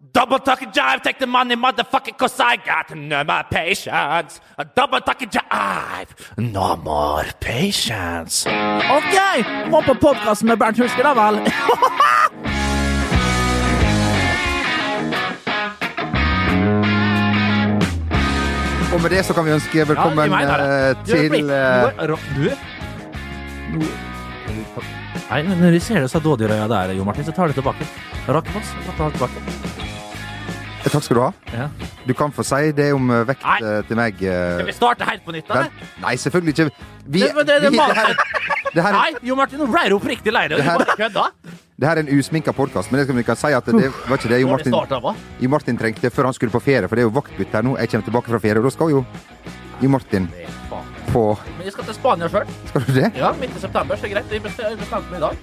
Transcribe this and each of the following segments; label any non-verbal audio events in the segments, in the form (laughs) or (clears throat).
Double talking jive, take the money, motherfucker, cause I got no more patience. A double talking jive, no more patience. Ok, må på podkast med Bernt Hulsker, da vel. (laughs) Og med det så kan vi ønske velkommen ja, eh, er til eh, Du er Nei, men når du ser det så dådyrøya der, Jo Martin, så tar du tilbake. Rakkefoss, ta det tilbake. Takk skal du ha. Ja. Du kan få si det om eh, vekt Nei. eh, til meg. eh, Skal vi starte helt på nytt, eller? nei, selvfølgelig ikke. Vi, Det- det- det vi, det, her, her, Nei, Jo Martin, nå ble du oppriktig lei deg. Du Det her- bare kødda. det her er en usminka podkast, men det skal vi kan si at det var ikke det Jo Martin? Jo Martin trengte før han skulle på ferie. For det er jo vaktbytte her nå. Jeg kommer tilbake fra ferie, og da skal jo Jo Martin Nei, faen. På Men jeg skal til Spania sjøl. Skal du det? Ja, midt i september, så greit. Jeg bestemte meg i dag.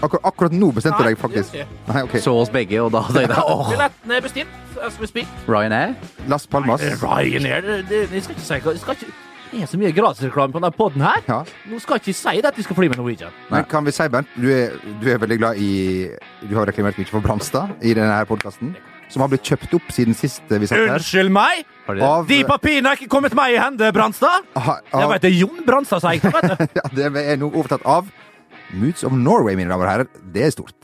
Akkur akkurat nå bestemte du deg, faktisk. gjør Nei, ok. Så oss begge, og da (laughs) tenkte jeg åh, Billettene er bestilt. As we speak. Ryanair? Las Palmas. Ryanair det, det, Jeg skal ikke si Jeg skal ikke det er så mye gratisreklame på denne poden her. Ja. Nå skal jeg ikke si det at vi skal fly med Norwegian. Men kan vi si, Bernt, du er, du er veldig glad i Du har reklamert mye for Bramstad i denne podkasten, som har blitt kjøpt opp siden sist vi satt her. Unnskyld meg! Av, De papirene har ikke kommet meg i hende, Branstad! av, Jeg vet det er Jon Branstad som eier (laughs) det, vet du. ja, det er nå overtatt av Moods of Norway, mine damer og herrer. Det er stort.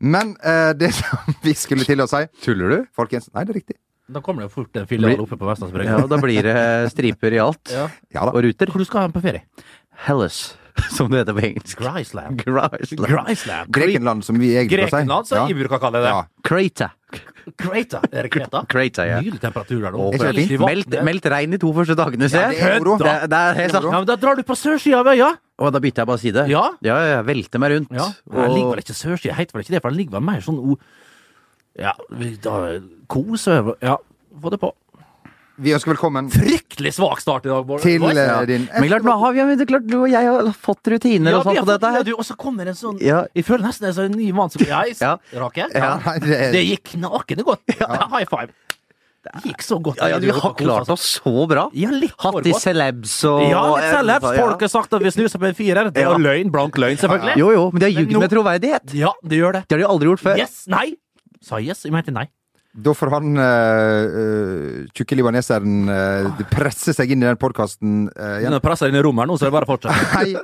Men eh, det (laughs) som vi skulle til å si, Tuller du? folkens Nei, det er riktig. Da kommer det jo fort en filial oppe på Vestlandsbrygga. Ja, da blir det striper i alt. Ja. Ja. Og ruter. Hvor du skal den på ferie? Hellas, (laughs) som det heter på engelsk. Grisland. Grisland. Grekenland, som vi egentlig å si. Grekenland, som vi bruker å kalle det. Ja. Krata, Kreta. Er det Kreta? Krata, ja. Nydelig temperatur der nå. Meldt, meldt regn de to første dagene, se. Ja, det er. Det, er helt sant. Ja, men Da drar du på sørsida av øya. Og da bytter jeg bare side. Ja. ja, ja, velter meg rundt. Ja. Den ligger vel ikke sørsida, heter vel ikke det, for den ligger vel mer sånn o... Ja, da kos over Ja, få det på. Vi ønsker velkommen Fryktelig svak start i dag, Bård. til Boys. eh, din Men klart, nå har vi, men det er klart, du og jeg har fått rutiner Ja, og sånn på dette her. Og så kommer en sånn Ja. Jeg føler nesten det er en ny mann som Jeg, Ja. Rake. ja, nei, det Det gikk knakende godt. Ja. High five. Det gikk så godt. Ja, ja, vi har klart oss så bra. Ja, litt Hatt i celebs og Ja, litt celebs. Folk har sagt at vi snuser på en firer. Det er Ja. løgn. Blank løgn, selvfølgelig. Jo, jo, men de har Men ljugd med troverdighet. Ja, det gjør det. Det har de aldri gjort før. Yes. Nei. Sa yes. Jeg mente nei. Da får han uh, tjukke libaneseren uh, presse seg inn i den podkasten uh, igjen. Når presser inn i rommet nå, så er det bare å fortsette. (laughs) Hei,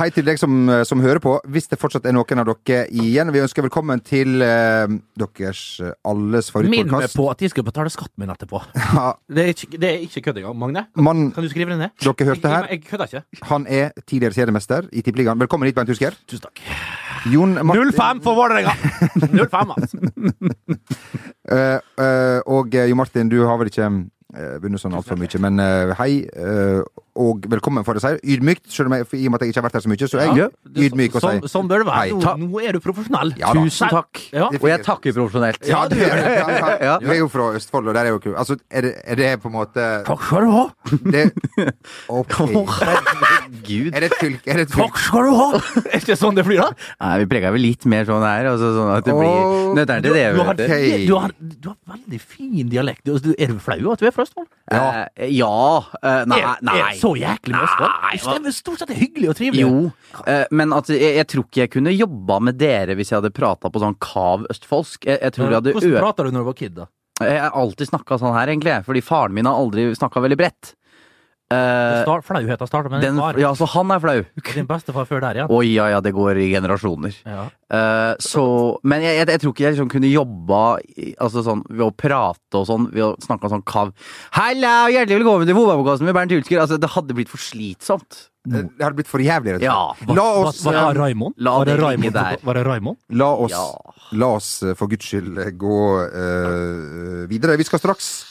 hei til deg som, som hører på. Hvis det fortsatt er noen av dere igjen, vi ønsker velkommen til uh, deres alles favorittpodkast. Minn meg på at jeg skal betale skatten min etterpå. (laughs) Ja, Det er ikke, det er ikke kødd engang. Magne, Man, kan du skrive det ned? dere hørte her, Jeg, jeg kødder ikke. han er tidligere seriemester i Tippeligaen. Velkommen hit, Bernt Husker. Tusen takk. Jon Martin 0-5 for Vålerenga! 0-5, altså. uh, uh, Og eh, Jon Martin, du har vel ikke uh, vunnet sånn altfor mye, men eh, hei. eh, og velkommen, får jeg si. Ydmykt, selv om jeg, i og med at jeg ikke har vært her så mye, så jeg ydmyk og sier Sånn, sånn bør det være. Nå, nå er du profesjonell. Ja. Tusen takk. Ja. Og jeg takker profesjonelt. Ja, du, gjør (laughs) ja. Ja. du er jo fra Østfold, og der er jo Altså, er det, er det på en måte Takk skal du ha! det, (laughs) Ok. Herregud. Er det et fylke? Er det et fylke? Takk skal du ha! (laughs) Er ikke sånn det blir, da? Nei, vi preger vel litt mer sånn her. Altså, sånn at det blir nøtteren til det. du, har, vet du. Hei. du, har, du har veldig fin dialekt. Du- er du flau over at du er fra Østfold? Ja. Eh, ja. nei, nei, Er, er så jæklig med Østfold? Det er stort sett hyggelig og trivelig. Jo, eh, men at jeg, jeg tror ikke jeg kunne jobba med dere hvis jeg hadde prata på sånn kav østfoldsk. Jeg, jeg tror jeg hadde Hvordan prata du når du var kid, da? Jeg har alltid snakka sånn her, egentlig. Fordi faren min har aldri snakka veldig bredt. Eh, Start, Flauheten starta med den, din far. ja, så han er flau. Din bestefar før der igjen. Oi, ja, ja, det går i generasjoner. Ja. Uh, så, men jeg, jeg, jeg tror ikke jeg liksom kunne jobba altså sånn, ved å prate og sånn, ved å snakke sånn kav. Halla, hjertelig velkommen til fotballpodkasten med Bernt Hulsker. Altså, det hadde blitt for slitsomt. Det hadde blitt for jævlig, Ja. La oss, Var, var eh, det Raimond? la Var det Raimond, der. var det Raimond? la oss, Ja. la oss eh, for guds skyld eh, gå uh, videre. Vi skal straks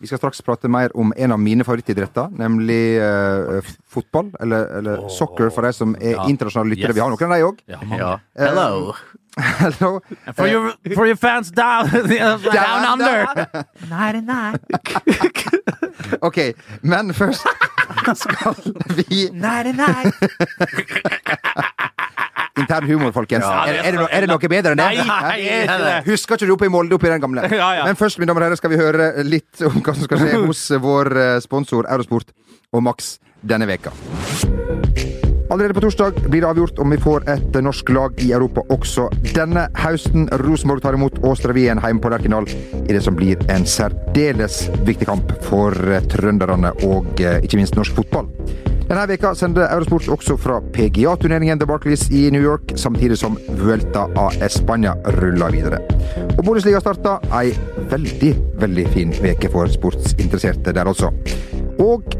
vi skal straks prate mer om en av mine favorittidretter, nemlig uh, fotball. Eller, eller soccer, for de som er Ja. internasjonale lyttere. Yes. Vi har noen av de òg. Ja. Ja. Hello. Hello. For, your, for your fans down, (laughs) down under! under. Nei, nei. (laughs) OK, men først (laughs) skal vi Nei, nei. Intern humor, folkens. Ja, er, det er det no, er det noe bedre enn det? Nei, nei, er. Husker ikke du oppe i Molde, oppi den gamle? (laughs) Ja, ja. Men først, mine damer og herrer, skal vi høre litt om hva som skal skje (laughs) hos vår eh, sponsor Eurosport og Max denne veka. Allerede på torsdag blir det avgjort om vi får et norsk lag i Europa også denne høsten. Rosenborg tar imot Åstravien hjemme på Lerkendal i det som blir en særdeles viktig kamp for eh, trønderne og eh, ikke minst norsk fotball. Denne veka sender Eurosport også fra PGA-turneringen The Barclays i New York, samtidig som Vuelta a España ruller videre. Og Bundesliga starta ei veldig, veldig fin veke for sportsinteresserte der, altså. Og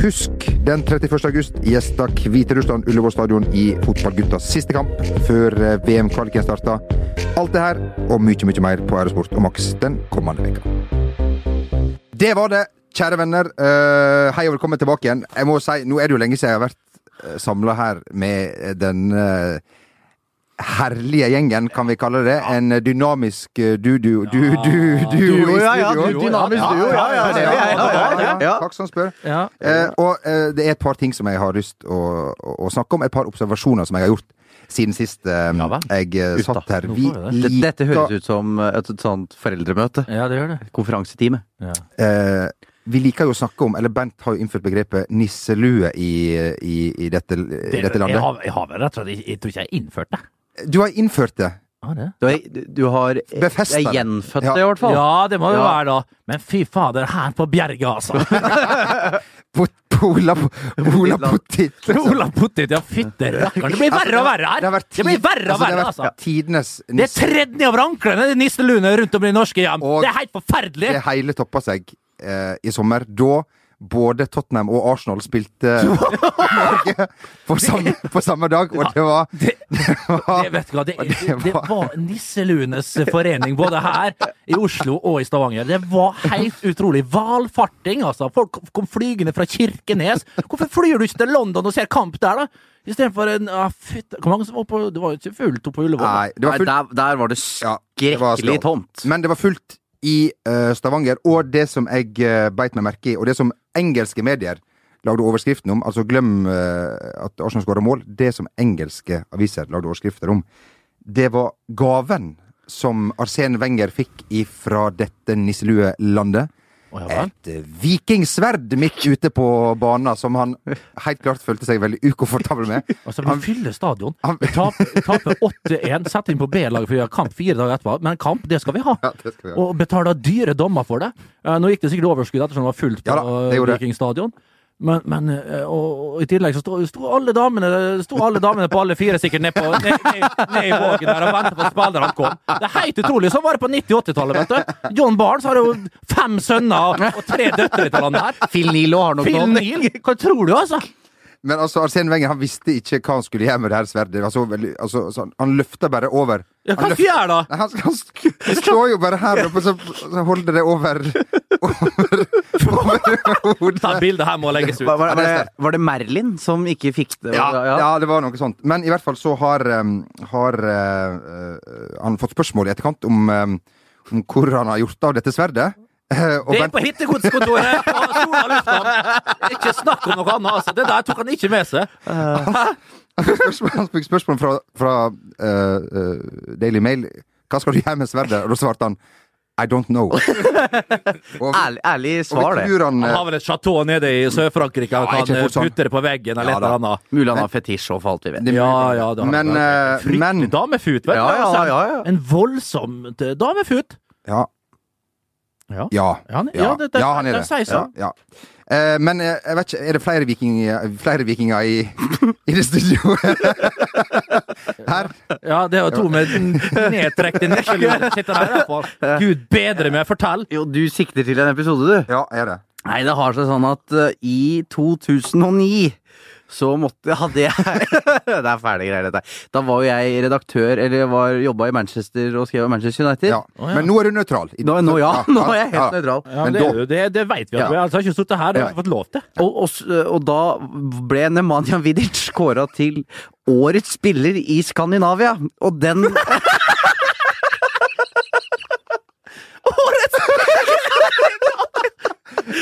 husk, den 31. august gjester Hviterussland Ullevål stadion i fotballguttas siste kamp før eh, VM-kvaliken starter. Alt det her og mye, mye mer på Eurosport og Max den kommende veka. Det var det, kjære venner. uh, hei og velkommen tilbake igjen. Jeg må si, Nå er det jo lenge siden jeg har vært samla her med den uh, herlige gjengen, kan vi kalle det. En dynamisk eh, du-du du, du, du, Duo, i studio. dynamisk ja, ja, det er ja, ja, ja, ja. Takk som spør. Eh, og eh, det er et par ting som jeg har lyst å, å, å snakke om. Et par observasjoner som jeg har gjort siden sist um, jeg eh, satt her. Vi det? Dette, høres ut som et sånt foreldremøte. ja, det gjør det. Konferansetime. Ja. eh, Vi liker jo å snakke om, eller Bent har jo innført begrepet nisselue i, i, i, dette, i dette, landet. jeg, har, jeg har vel rett og slett Jeg tror ikke jeg har innført det. Du har innført det. Ja, det. Du, er, du har Befestet jeg det. gjenfødt Ja. det, i hvert fall. ja, det må det jo Ja. være, da. Men fy fader, her på Bjerget, altså. (laughs) Pola, pola potet. liksom. Ola Pottit, ja, fytte rakkeren. Det blir verre og verre her. Det Det blir verre og altså, det verre, altså. Det er nisse. tredd nedover anklene, de nisselune rundt om i norske hjem. Og- Det er helt forferdelig. Det hele topper seg eh, i sommer. Da både Tottenham og Arsenal spilte (laughs) Norge på samme, på samme dag, og det var, Det, (laughs) det var det, vet du hva, det, det, var- nisseluenes forening, både her i Oslo og i Stavanger. Det var helt utrolig. Valfarting, altså. Folk kom flygende fra Kirkenes. Hvorfor flyr du ikke til London og ser kamp der, da? Istedenfor en ah, fyt, Hvor mange som var på Det var jo ikke fullt oppe på Ullevål. Nei, det var Nei, der, der var det Ja, var skrekkelig stramt. tomt. men det var fullt i eh, Stavanger. Og det som jeg uh, beit meg merke i, og det som engelske medier lagde overskriften om Altså, glem eh, at Arsenal skåra mål. Det som engelske aviser lagde overskrifter om, det var gaven som Arsen Wenger fikk ifra dette nisseluelandet. Å. Et eh, vikingsverd midt ute på banen som han helt klart følte seg veldig ukomfortabel med. (laughs) Altså, vi fyller stadion. taper, taper 8-1. Setter inn på B-laget for vi har kamp fire dager etterpå. Men kamp, det skal vi ha. Ja, skal vi ha. Og betaler dyre dommer for det. Eh, Nå gikk det sikkert overskudd ettersom det var fullt på Ja da, Men, men eh, og, og i tillegg så sto, sto alle damene Sto alle damene på alle fire sikkert ned, på, ned, ned, ned i vågen der og ventet på at spillerne kom. Det er helt utrolig. Sånn var det på 90-80-tallet, vet du. John Barnes har jo fem sønner og tre døtre i det landet her. Phil Nilo har nok Phil Neal, hva tror du, altså? Men altså, Arsen Wenger han visste ikke hva han skulle gjøre med det her sverdet. Altså, altså, altså, han- han løfta bare over. Ja, hva skal jeg gjøre, da? Nei, han, han, han står jo bare her oppe, så, så holder det over Over, over hodet. Ta bildet her må legges ut. var, var, Ja, det var det Merlin som ikke fikk det? Ja, ja, det var noe sånt. Men i hvert fall så har, um, har uh, uh, han fått spørsmål i etterkant om, um, om hvor han har gjort av dette sverdet. Eh, og Det er på hittegodskontoret på Sola lufthavn! Ikke snakk om noe annet, altså. Det der tok han ikke med seg. (laughs) Han fikk spørsmål, han fikk spørsmål fra, fra uh, eh, Daily Mail. Hva skal du gjøre med sverdet? Og da svarte han I don't know. (laughs) Og, Ærlig, ærlig svar, det. han Han eh, har vel et chateau nede i Sør-Frankrike han Ja, kan eh, putte det på veggen eller Ja, et eller annet. Mulig han har fetisj og for alt vi vet. Ja, ja, det Men, han eh, Fryktelig men damefut, vet. Ja, ja, Altså, ja, ja. En voldsomt eh, damefut. Ja. Ja. Ja. Ja, han- ja, det- det- ja, han er det ja. Eh, men eh, jeg vet ikke, er det flere vikinger, flere vikinger i, (laughs) i det studioet? (laughs) Her? Ja, det er jo to med nedtrekte nisselue sitter her. i. Gud bedre meg, fortell! Jo, du sikter til en episode, du. Ja, er det. Nei, det har seg sånn at uh, i 2009 så måtte hadde jeg (laughs) Det er fæle greier, dette. Da var jo jeg redaktør, eller var jobba i Manchester og skrev om Manchester United. Ja. Oh, ja. Men nå er du nøytral. Nå, nå, ja, nå er jeg ja. helt nøytral. Ja, Men det, da- er det, det vet vi at vi altså har ikke sittet her og Ja. fått lov til. Og, og, og da ble Nemanja Vidic kåra til årets spiller i Skandinavia, og den (laughs)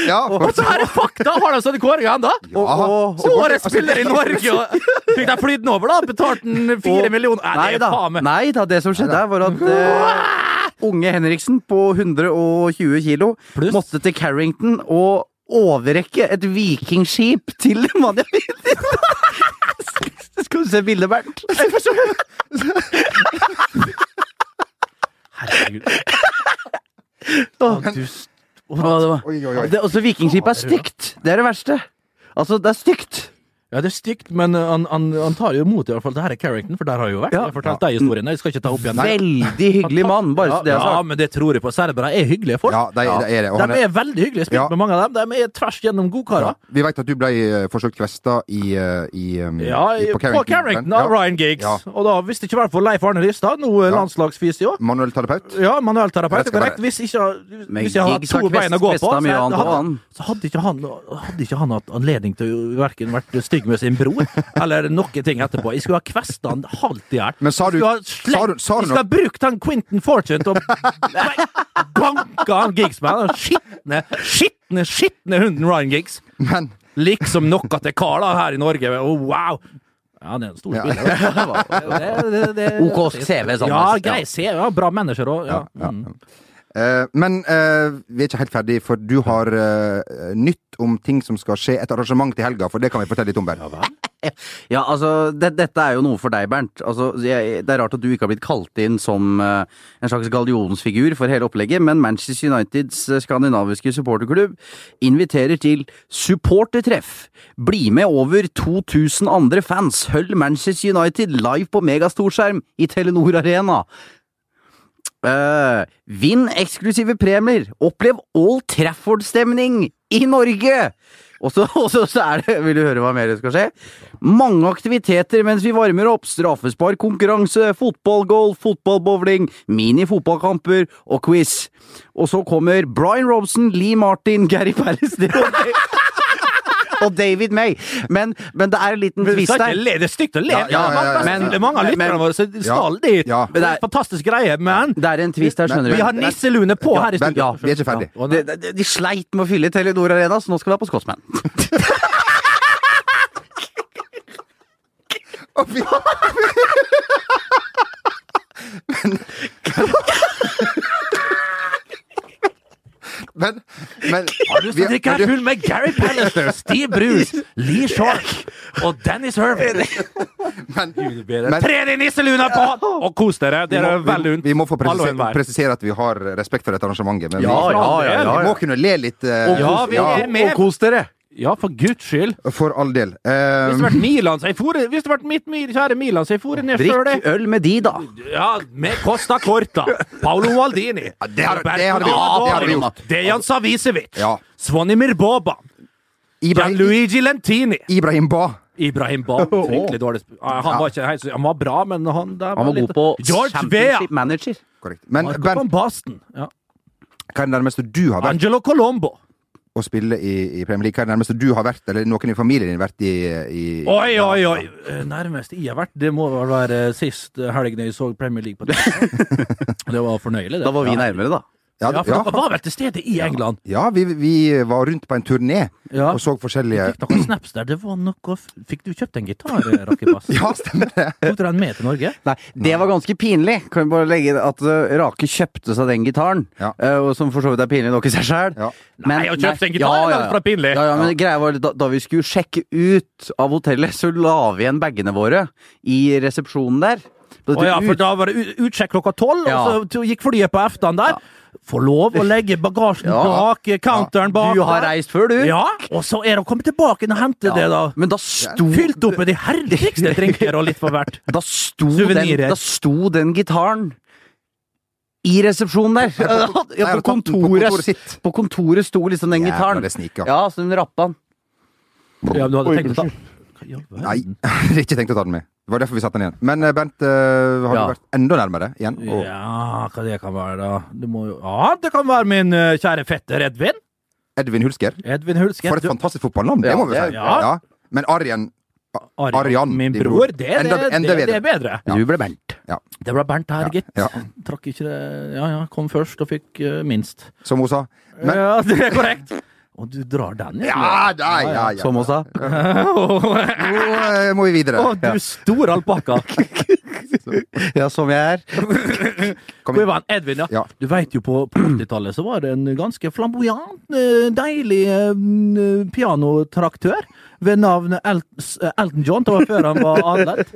Ja, Og så her er fakta! Har de sånne kåringer ennå? Og- Årets spiller i Norge! og Fikk de flydd den over, da? Betalte den fire millioner? Nei, Nei da, nei da, det som skjedde var at uh, unge Henriksen på 120 kilo Plus. måtte til Carrington og overrekke et vikingskip til (laughs) Manja. Skal du se bildet, Bernt? Herregud. Å, du st- så også Vikingskipet er stygt. Det er det verste. Altså, det er stygt. Ja, det er stygt, men uh, han, han, han tar jo imot i hvert fall det her er Carrington, for der har jeg jo vært. Ja. Jeg har fortalt deg historien. Jeg skal ikke ta opp igjen. Veldig hyggelig mann, bare ja, så det er ja, men det tror jeg på. Serbere er hyggelige folk. Ja, det, det er det. Og De er, er veldig hyggelige. Spilt Ja. med mange av dem. De er tvers gjennom godkarer. ja. Vi vet at du ble eh, forsøkt kvesta i, eh, i, um, Ja, i- på Carrington av Ja. Ryan Giggs. Ja. Og da, hvis det ikke var for Leif Arne Ristad, nå Ja. òg. Manuell terapeut. Ja, manuell terapeut. korrekt. Hvis ikke, hvis jeg hadde har to bein å gå på, så hadde, så hadde ikke han Hadde ikke han hatt anledning til å verken vært stygg med sin bror eller noen ting etterpå. Jeg skulle ha kvesta han halvt i hjel. Men sa du- Jeg skulle ha sa du- sa du Jeg skulle ha brukt han Quentin Fortune til å banke han Giggs med den skitne, skitne, skitne hunden Ryan Giggs. Men Liksom noe til kar da, her i Norge. Oh, wow! Ja, det er en stor Ja. spiller. (laughs) Det, det, det, OK CV, sånn. Ja, Ja. grei CV. Ja, bra manager òg. Ja. Ja, ja. Mm. Eh, men eh, vi er ikke helt ferdig, for du har eh, nytt om ting som skal skje. Et arrangement til helga, for det kan vi fortelle litt om. Bernt. Ja, altså, det, dette er jo noe for deg, Bernt. Altså, jeg, det er rart at du ikke har blitt kalt inn som uh, en slags gallionsfigur for hele opplegget, men Manchester Uniteds skandinaviske supporterklubb inviterer til supportertreff. Bli med over 2000 andre fans. Hold Manchester United live på megastorskjerm i Telenor Arena. Eh, vinn eksklusive premier. Opplev Old Trafford-stemning i Norge! Og så, (laughs) er det Vil du høre hva mer skal skje? Mange aktiviteter mens vi varmer opp. Straffesparkkonkurranse, fotballgolf, fotballbowling, mini-fotballkamper og quiz. Og så kommer Brian Robson, Lee Martin, Gary Pallister og, David May. Men, men det er en liten skal der. le, det er stygt å le. Ja, ja, ja, ja, ja. Men, det er mange av lytterne våre som skal dit. Ja. Det er fantastisk greie, men Det er en twist her, skjønner du. vi har nisselune på Ja, her i studio. vi er ikke ferdig. Ja. De, de, de sleit med å fylle Telenor Arena, så nå skal vi ha på Scotsman. (laughs) (laughs) Men, men (laughs) Har du lyst til å vi- drikke men full med Gary Pallister, Steve Bruce, Lee Shark og Dennis Herman? men, Men, Tre de nisseluna på, og kos dere! Det er veldig lunt. vi må få presisere, presisere at vi har respekt for dette arrangementet. Men Ja, vi, ja, ja, ja, vi må kunne le litt. Ja, vi er med. kos dere! Ja, for guds skyld. For all del. Hvis det Eh, vært Milan, så jeg for, Hvis det hadde vært mitt kjære Milan, så jeg for ned før det. Drikk øl med de, da. Ja, med Costa Corta. Paolo Maldini. det har- det har vi- gjort. Dejan Savicevic. Ja. Svonimir Boba. Ibrahim, Gianluigi Lentini. Ibrahim Ba. Ibrahim Ba. (laughs) Fryktelig dårlig Han var ikke Han var bra, men han der Han var litt- god på George Vea. manager. Korrekt. Men Marco Bernt, van Basten. Ja. hva er det nærmeste du har vært Angelo Colombo. Å spille i, i Premier League? Hva er det nærmeste du har vært, eller noen i familien din vært i, i Oi, oi, oi! Eh, Nærmest jeg har vært, det må vel være sist helg da jeg så Premier League på (laughs) TV. Det var fornøyelig, det. Da var vi nærmere, da. Ja, Ja, for ja, dere var vel til stede i England? ja vi, vi var rundt på en turné Ja. og så forskjellige Fikk noen (clears throat) snaps der. Det var noe Fikk du kjøpt en gitar, eh, Rakebass? (laughs) Ja, stemmer det. Tok du den med til Norge? Nei, det var ganske pinlig. Kan vi bare legge at uh, Rake kjøpte seg den gitaren, Ja. uh, og som for så vidt er pinlig nok i seg sjøl. Ja. Nei, å kjøpe en gitar er langt fra pinlig. Ja, ja, men greia var da, da vi skulle sjekke ut av hotellet, så la vi igjen bagene våre i resepsjonen der. Å ja, ut- for da var det utsjekk klokka tolv, Ja. og så gikk flyet på eftan der. Få lov å legge bagasjen Ja. bak, counteren bak. Du har reist før, du. Ja, og så er det å komme tilbake og hente det, da. Men da sto, Fylt opp med de herligste (laughs) drinker og litt for hvert. da sto, den, da sto den gitaren i resepsjonen der. (laughs) Ja, på ja, på, kontoret, på kontoret. sitt. På kontoret sto liksom den Jævla gitaren. sniker. Ja, så hun rappa den. Ja, men du hadde tenkt å ta? Nei, (laughs) jeg hadde ikke tenkt å ta den med. Det var derfor vi satte den igjen. Men eh, Bent, uh, har Ja. du vært enda nærmere igjen? Og Ja, hva det kan være, da? Må Ja, det kan være min uh, kjære fetter Edvin. Edvin Hulsker. Edvin Hulsker. For et fantastisk fotballnavn, det Ja, må vi si. ja. Ja. Men Arjen Arian, Arian, min bror. bror. Det, Enda- det, enda det, det er bedre. Ja. Du ble Bernt. Det ble Bernt her, gitt. Ja. Trakk ikke det Ja ja, kom først og fikk uh, minst. Som hun sa. Men, ja, det er korrekt. (laughs) Og du drar den, ja, da, ja, ja. Som hun sa. (laughs) Nå eh, må vi videre. Å, du store alpakka. liksom. (laughs) Ja, som jeg er. (laughs) Kom igjen. Edvin, ja. Ja. Du veit jo, på, på 80-tallet så var det en ganske flamboyant, eh, deilig eh, pianotraktør ved navn Elton John, det var før han var adlet,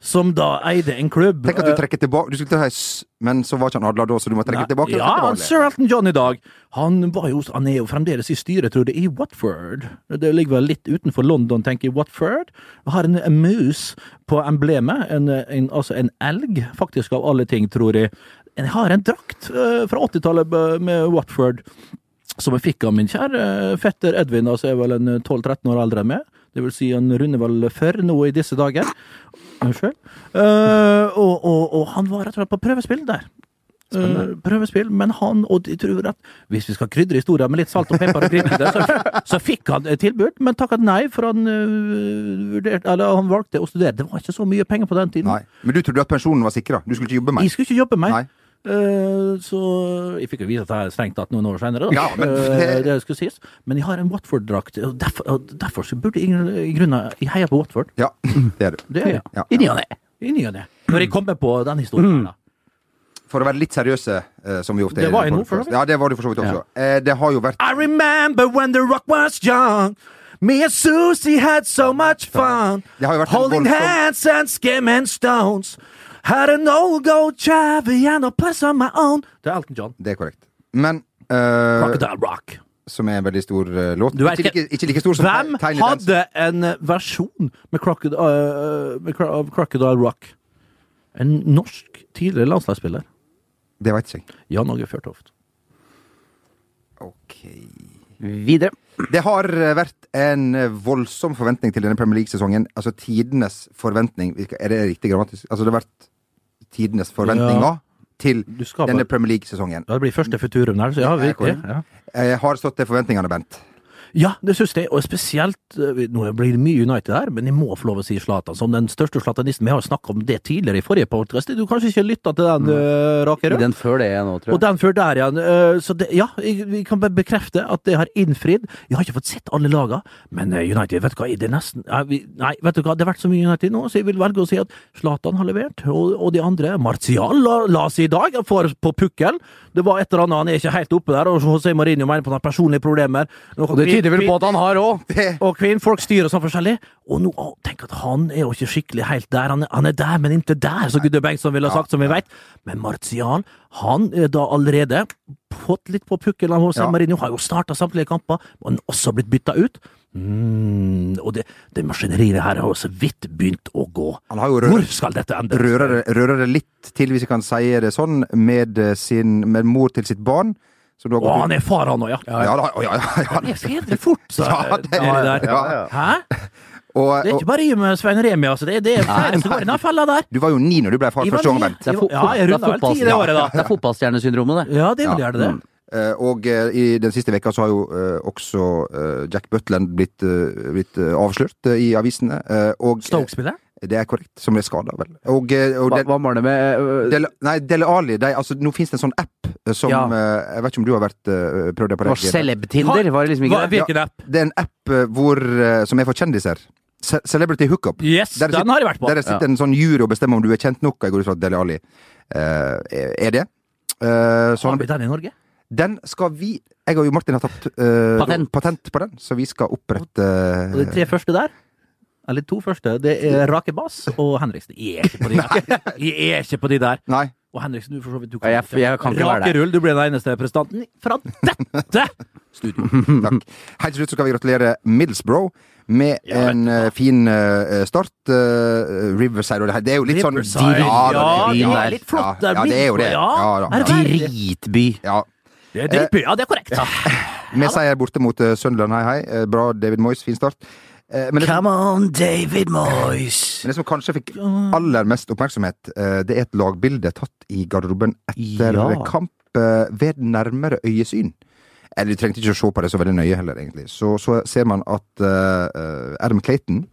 som da eide en klubb. Tenk at du Eh, trekker tilbake Du skulle til høys, men så var ikke han adla da, så du må trekke Nei, tilbake. Ja, han, sir Elton John i dag. Han, var jo, han er jo fremdeles i styret, tror jeg, i Watford. Det ligger vel litt utenfor London, tenker jeg. Watford. Har en, en mus på emblemet. En, en, altså en elg, faktisk, av alle ting, tror jeg. Jeg har en drakt eh, fra 80-tallet med Watford. Som jeg fikk av min kjære fetter Edvin, altså jeg er vel en 12-13 år eldre enn meg. Det vil si, han runder vel før nå i disse dager. Unnskyld. Uh, og, og, og han var rett og slett på prøvespill der. Uh, prøvespill, men han, og de tror at hvis vi skal krydre historien med litt salt og pepper og krydder, så, så fikk han tilbud, men takket nei, for han, uh, vurderte, eller han valgte å studere. Det var ikke så mye penger på den tiden. Nei. Men du trodde at pensjonen var sikra? Du skulle ikke jobbe mer? Jeg skulle ikke jobbe mer. Eh, så jeg fikk jo vite at jeg strengt tatt noen år senere, da. Ja, men Eh, det- det skulle sies. Men jeg har en Watford-drakt, og derfor, derfor så burde jeg i grunnen Jeg heier på Watford. Ja, det er du. Det er jeg. Ja. I ny og ne. I ny og ne. Når jeg kommer på den historien. da. For å være litt seriøse, eh, som vi ofte Det er. var i jeg nå, for så. Ja, det var du for så vidt også. Ja. det har jo vært I remember when the rock was young. Me and Susie had so much fun. Det Holding hands and skimming stones. Had an old gold chavy a place on my own. Det er Elton John. Det er korrekt. Men eh, Crocodile Rock. Som er en veldig stor eh, låt. Du vet ikke, like, ikke like stor som Hvem Tiny Dance. hadde en eh, versjon med Crocod- øh, med Cro- av Crocodile Rock? En norsk tidligere landslagsspiller. Det veit ikke jeg. Jan Åge Fjørtoft. Ok Videre. Det har eh, vært en eh, voldsom forventning til denne Premier League-sesongen. Altså tidenes forventning. Er det riktig grammatisk? Altså det har vært tidenes forventninger til denne Premier League-sesongen. ja, Det blir første futurum der, så ja, virkelig. Ja. Jeg har stått til forventningene, Bent. Ja, det syns jeg, og spesielt eh, Nå blir det mye United her, men jeg må få lov å si Zlatan som den største zlatanisten. Vi har jo snakka om det tidligere i forrige podcast. Du kanskje ikke lytta til den, uh, Rakerød? Den før det nå, tror Og jeg. den før der igjen. eh, Så det, ja, vi kan bare bekrefte at det har innfridd. Jeg har ikke fått sett alle laga, men eh, United, vet du hva, det er nesten vi, Nei, vet du hva, det har vært så mye United nå, så jeg vil velge å si at Zlatan har levert, og, og de andre Martial la, la seg i dag, for på pukkelen. Det var et eller annet, han er ikke helt oppe der, og José Mourinho mener på noen personlige problemer. Og det tyder vel på at han har òg. (laughs) og kvinnfolk styrer sånn forskjellig. Og nå, å, tenk at han er jo ikke skikkelig helt der. Han er, han er der, men ikke der, som Gudde Bengtsson ville ha sagt, som vi vet. Men Martial, han er da allerede fått litt på pukkelen. hos Ja. Mourinho har jo starta samtlige kamper, er også blitt bytta ut. Mm, og det, det maskineriet her har jo så vidt begynt å gå. Han har jo Hvor skal dette ende? rører det, rører det litt til, hvis jeg kan si det sånn, med, sin, med mor til sitt barn. Som du har Å, han er far, han òg, ja. Ja, da, ja, ja, ja. Det er fedre fort, sa Ja, det- der. ja, ja. Hæ? Og, Det er ikke bare jeg med Svein Remi, altså. Det er, det er flere som går i den fella der. du var jo ni når du ble far første gang. Bent. Det er, fo Ja, det er, året, da. det er fotballstjernesyndromet, det. Ja, det vil gjerne det. Eh, og eh, i den siste veka så har jo eh, også Jack Butland blitt, blitt avslørt i avisene. eh, Stoke-spiller? Det er korrekt, som ble skada, vel. Og, og Hva, hva var det med Dele, nei, Dele Ali de, altså, Nå finnes det en sånn app som Ja. eh, Jeg vet ikke om du har vært uh, prøvd det på var Celeb-Tinder, var det liksom Hva, det? hvilken? Det er en app eh, hvor, eh, som er for kjendiser. Ce Celebrity Hookup. Yes, Der den sitter- har jeg vært på. Der sitter en sånn jury og bestemmer om du er kjent nok. Jeg går ut fra at Deli Ali uh, er det. Uh, sånn. Har vi den i Norge? den skal vi Jeg og Martin har tatt uh, Patent. patent på den, så vi skal opprette Og de tre første der, eller to første, det er Rake Bass og Henriksen. Jeg er ikke på de (laughs) der. Jeg er ikke på de der. Nei. Og Henriksen, du vidt du Ja, jeg- jeg kan ikke være Rake rull, du blir den eneste prestanten fra dette studio. (laughs) Takk. Helt til slutt så skal vi gratulere Middlesbrough med Ja, en uh, fin uh, start. Uh, Riverside og det her. Det er jo litt sånn Ja, ja, det, er litt flott der. Ja, ja, det er jo det. Ja, Ja? Dritby. Ja. Det er dritby. Ja, det er korrekt. Med seier borte mot Sunderland, hei hei. Bra David Moyes, fin start. Eh, Men det, Come on, David Moyes. men det som kanskje fikk aller mest oppmerksomhet, eh, det er et lagbilde tatt i garderoben etter Ja. kamp eh, ved nærmere øyesyn. Eller du trengte ikke å se på det så veldig nøye heller, egentlig. Så, så ser man at uh, Adam Clayton,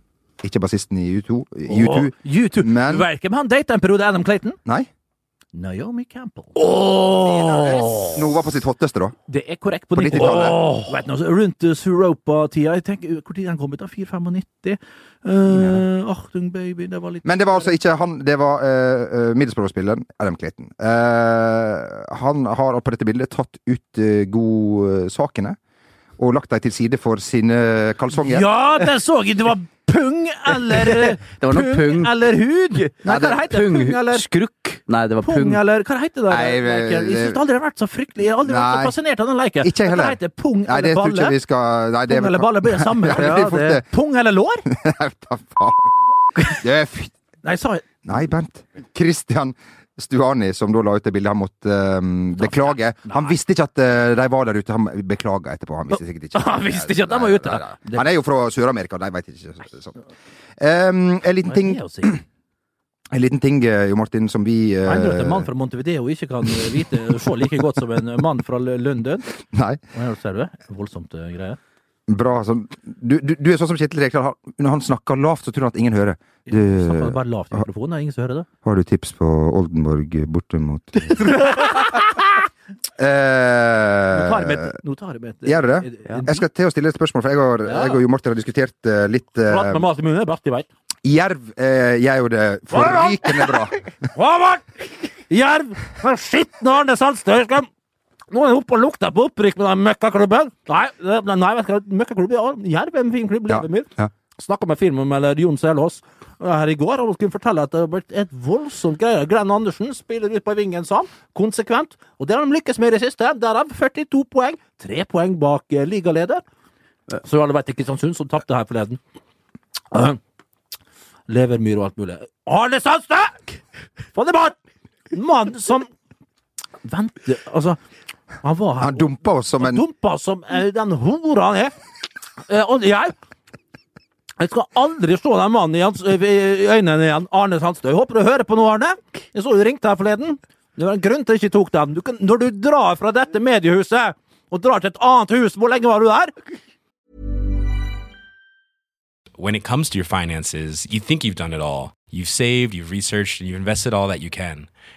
ikke bassisten i U2, U2 oh, U2. Men- Du vet hvem han data en periode, Adam Clayton? Nei? Naomi Campbell. Oh! Når hun var på sitt hotteste, da. Det er korrekt på På 90-tallet. 90-tallet. Vet altså, rundt uh, Suropa-tida. Jeg tenker, Hvor tid den kom ut? da? 4-95? Uh, Achtung, baby. Det var litt Men det var altså ikke han, det var uh, Middlesbrough-spilleren Adam Clayton. Uh, han har på dette bildet tatt ut uh, godsakene og lagt dem til side for sine kalsonger. Ja, den så jeg! Det var pung eller (laughs) Det var noe pung. eller hud. Nei, hva det heter det? Pung eller Skrukk? Nei, det var Pung pung. eller Hva heter det? Nei, Michael? Jeg det- aldri det har vært så fryktelig Jeg har aldri vært så fascinert av den leken. Ikke jeg heller. Hva heter pung Nei, det eller tror ikke vi skal Nei, det Pung eller balle blir det (laughs) samme. Ja, det blir det-. Pung eller lår? (laughs) Nei, faen? Det er fy... Nei, sa jeg Nei, Bernt. Christian Stuani, som da la ut det bildet, han måtte um, beklage. Han visste ikke at uh, de var der ute. Han beklaga etterpå. Han visste sikkert ikke. (laughs) Han visste ikke at de var ute. Nei, nei, nei. Han er jo fra Sør-Amerika, de veit ikke. så- Sånn. Um, en liten ting, (clears throat) en liten ting eh, Jo Martin, som vi uh, Mener at en mann fra Montevideo ikke kan eh, vite se like godt som en mann fra London? (laughs) Nei. Ser du? Voldsomt eh, greie. Bra. Sånn. Du, du, du er sånn som Kjetil Rekdal. Når han snakker lavt, så tror han at ingen hører. Du, Snakker bare lavt i mikrofonen, ingen som hører det. har du tips på Oldenborg borte mot (laughs) Nå tar jeg med eh, Nå tar jeg med et Gjør du det? Jeg skal til å stille et spørsmål, for jeg Ja. jeg og Jo Martin har diskutert uh, litt uh, Prat med mat i munnen, best de veit. Jerv eh, gjør jo det forrykende bra. Håvard! Jerv! Skitne Arne Sandstø! Nå er jeg oppe og lukter på opprykk med den møkkaklubben. Nei, nei, vet du møkkaklubb ja, Jerv er en fin klubb. Ja, mitt. ja. Snakka med filmanmelder Jon Selås her i går, og han kunne fortelle at det har blitt et voldsomt greie. Glenn Andersen spiller ut på vingen sånn, konsekvent, og det har de lykkes med i det siste. Derav 42 poeng, tre poeng bak eh, ligaleder. Så alle ikke Kristiansund, som tapte her forleden. Uh, (clears throat) Levermyr og alt mulig. Arne Sandstø! Få det bort! En mann som Venter Altså, han var her Han dumpa oss som en dumpa som eh, den hora han er. Eh, og jeg jeg skal aldri se den mannen i, hans, i i øynene igjen, Arne Sandstø. Jeg håper du hører på nå, Arne. Jeg så du ringte her forleden. Det var en grunn til at jeg ikke tok den. Du kan, når du drar fra dette mediehuset og drar til et annet hus, hvor lenge var du der? when it comes to your finances, you think you've done it all. You've saved, you've researched, and you've invested all that you can.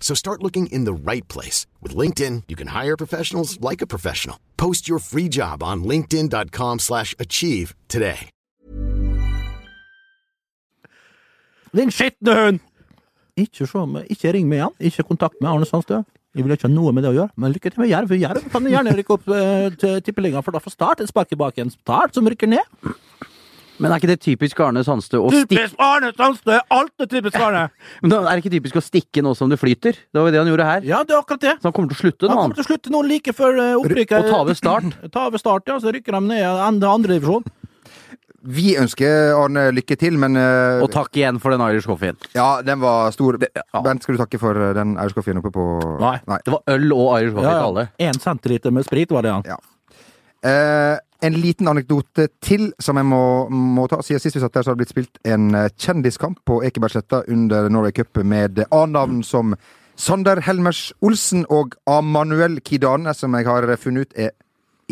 So start looking in the right place. With LinkedIn, you can hire professionals like a professional. Post your free job on linkedin.com slash achieve today. Din skitne hund! Ikke, ikke ring meg igjen. Ikke kontakt med Arne Sandstø. Jeg vil ikke ha noe med det å gjøre. Men lykke til med Jerv. Jerv kan gjerne rykke opp uh, til tippeligaen, for da får Start et spark i baken. Start som rykker ned. Men er ikke det typisk Arne Sandstø å stikke Typisk Arne Sandstø! Alt er typisk (laughs) Arne! Men da er det ikke typisk å stikke nå som det flyter? Det var jo det han gjorde her. Ja, det er akkurat det. Så han kommer til å slutte Han kommer til å slutte nå like før eh, opprykket. Og ta ved start. (clears throat) Ta ved start, ja. Så rykker de ned i andre, andre divisjon. Vi ønsker Arne lykke til, men uh, Og takk igjen for den Irish coffeen. Ja, den var stor. ja. Bent, skal du takke for den den coffeen oppe på Nei. Det var øl og Irish coffee Ja, til ja. alle. Én centiliter med sprit var det, han. Ja. Eh, en liten anekdote til som jeg må, må ta. Siden sist vi satt der, så har det blitt spilt en eh, kjendiskamp på Ekebergsletta under Norway Cup med A-navn som Sander Helmers Olsen og Amanuel Kidane, som jeg har funnet ut er